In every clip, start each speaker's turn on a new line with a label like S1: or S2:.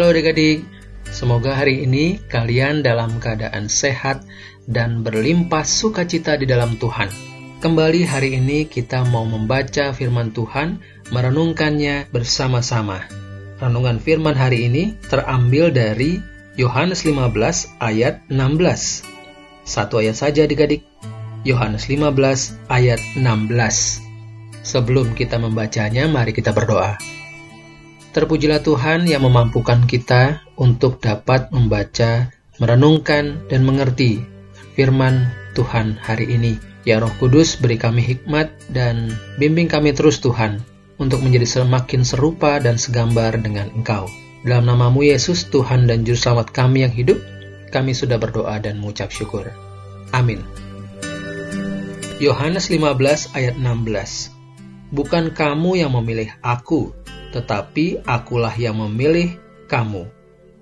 S1: Halo adik-adik, semoga hari ini kalian dalam keadaan sehat dan berlimpah sukacita di dalam Tuhan. Kembali hari ini kita mau membaca firman Tuhan, merenungkannya bersama-sama. Renungan firman hari ini terambil dari Yohanes 15 ayat 16. Satu ayat saja adik-adik. Yohanes 15 ayat 16. Sebelum kita membacanya, mari kita berdoa. Terpujilah Tuhan yang memampukan kita untuk dapat membaca, merenungkan, dan mengerti firman Tuhan hari ini. Ya Roh Kudus, beri kami hikmat dan bimbing kami terus Tuhan untuk menjadi semakin serupa dan segambar dengan Engkau. Dalam namamu Yesus, Tuhan dan Juru Selamat kami yang hidup, kami sudah berdoa dan mengucap syukur. Amin. Yohanes 15 ayat 16 Bukan kamu yang memilih aku, tetapi akulah yang memilih kamu.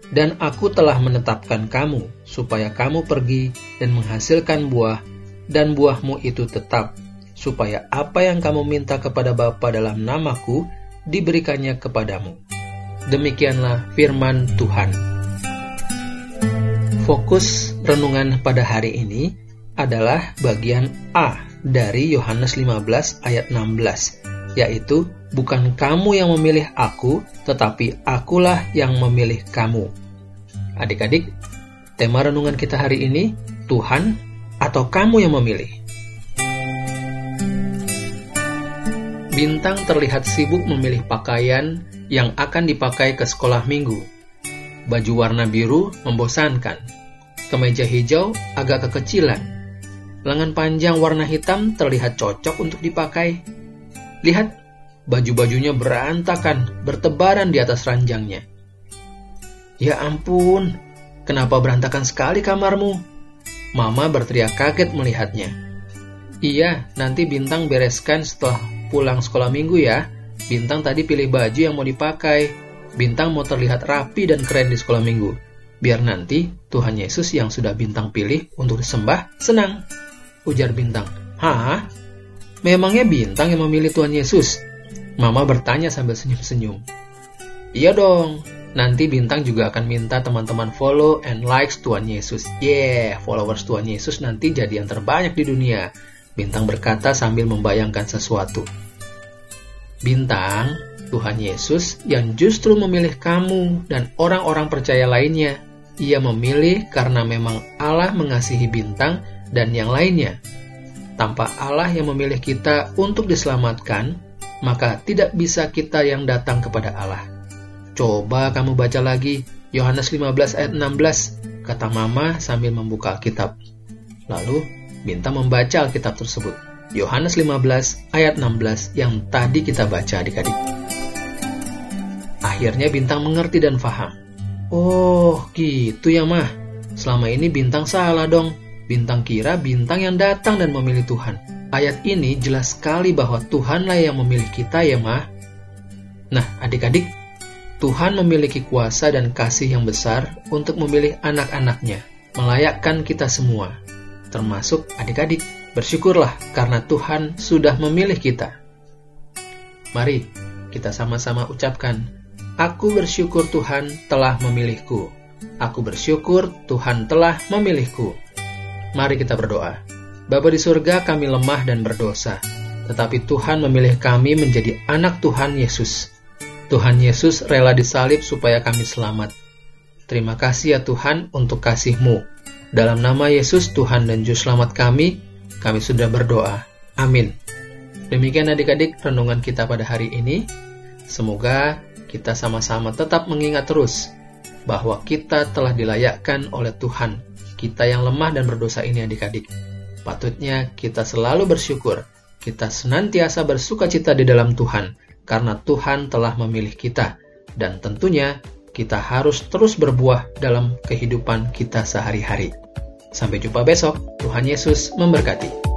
S1: Dan aku telah menetapkan kamu, supaya kamu pergi dan menghasilkan buah, dan buahmu itu tetap, supaya apa yang kamu minta kepada Bapa dalam namaku, diberikannya kepadamu. Demikianlah firman Tuhan. Fokus renungan pada hari ini adalah bagian A dari Yohanes 15 ayat 16, yaitu Bukan kamu yang memilih aku, tetapi akulah yang memilih kamu. Adik-adik, tema renungan kita hari ini, Tuhan atau kamu yang memilih? Bintang terlihat sibuk memilih pakaian yang akan dipakai ke sekolah minggu. Baju warna biru membosankan. Kemeja hijau agak kekecilan. Lengan panjang warna hitam terlihat cocok untuk dipakai. Lihat, Baju-bajunya berantakan, bertebaran di atas ranjangnya. Ya ampun, kenapa berantakan sekali kamarmu? Mama berteriak kaget melihatnya. Iya, nanti Bintang bereskan setelah pulang sekolah minggu ya. Bintang tadi pilih baju yang mau dipakai. Bintang mau terlihat rapi dan keren di sekolah minggu. Biar nanti Tuhan Yesus yang sudah Bintang pilih untuk disembah senang. Ujar Bintang. Hah? Memangnya Bintang yang memilih Tuhan Yesus? Mama bertanya sambil senyum-senyum. Iya dong, nanti Bintang juga akan minta teman-teman follow and likes Tuhan Yesus. Yeah, followers Tuhan Yesus nanti jadi yang terbanyak di dunia. Bintang berkata sambil membayangkan sesuatu. Bintang, Tuhan Yesus yang justru memilih kamu dan orang-orang percaya lainnya. Ia memilih karena memang Allah mengasihi bintang dan yang lainnya. Tanpa Allah yang memilih kita untuk diselamatkan, maka tidak bisa kita yang datang kepada Allah. Coba kamu baca lagi Yohanes 15 ayat 16, kata mama sambil membuka Alkitab. Lalu Bintang membaca Alkitab tersebut. Yohanes 15 ayat 16 yang tadi kita baca adik-adik. Akhirnya Bintang mengerti dan faham. Oh, gitu ya mah. Selama ini Bintang salah dong. Bintang kira Bintang yang datang dan memilih Tuhan. Ayat ini jelas sekali bahwa Tuhanlah yang memilih kita ya mah. Nah adik-adik, Tuhan memiliki kuasa dan kasih yang besar untuk memilih anak-anaknya, melayakkan kita semua, termasuk adik-adik. Bersyukurlah karena Tuhan sudah memilih kita. Mari kita sama-sama ucapkan, Aku bersyukur Tuhan telah memilihku. Aku bersyukur Tuhan telah memilihku. Mari kita berdoa. Bapa di surga kami lemah dan berdosa, tetapi Tuhan memilih kami menjadi anak Tuhan Yesus. Tuhan Yesus rela disalib supaya kami selamat. Terima kasih ya Tuhan untuk kasih-Mu. Dalam nama Yesus Tuhan dan Juru Selamat kami, kami sudah berdoa. Amin. Demikian adik-adik renungan kita pada hari ini. Semoga kita sama-sama tetap mengingat terus bahwa kita telah dilayakkan oleh Tuhan. Kita yang lemah dan berdosa ini adik-adik. Patutnya kita selalu bersyukur, kita senantiasa bersuka cita di dalam Tuhan, karena Tuhan telah memilih kita, dan tentunya kita harus terus berbuah dalam kehidupan kita sehari-hari. Sampai jumpa besok, Tuhan Yesus memberkati.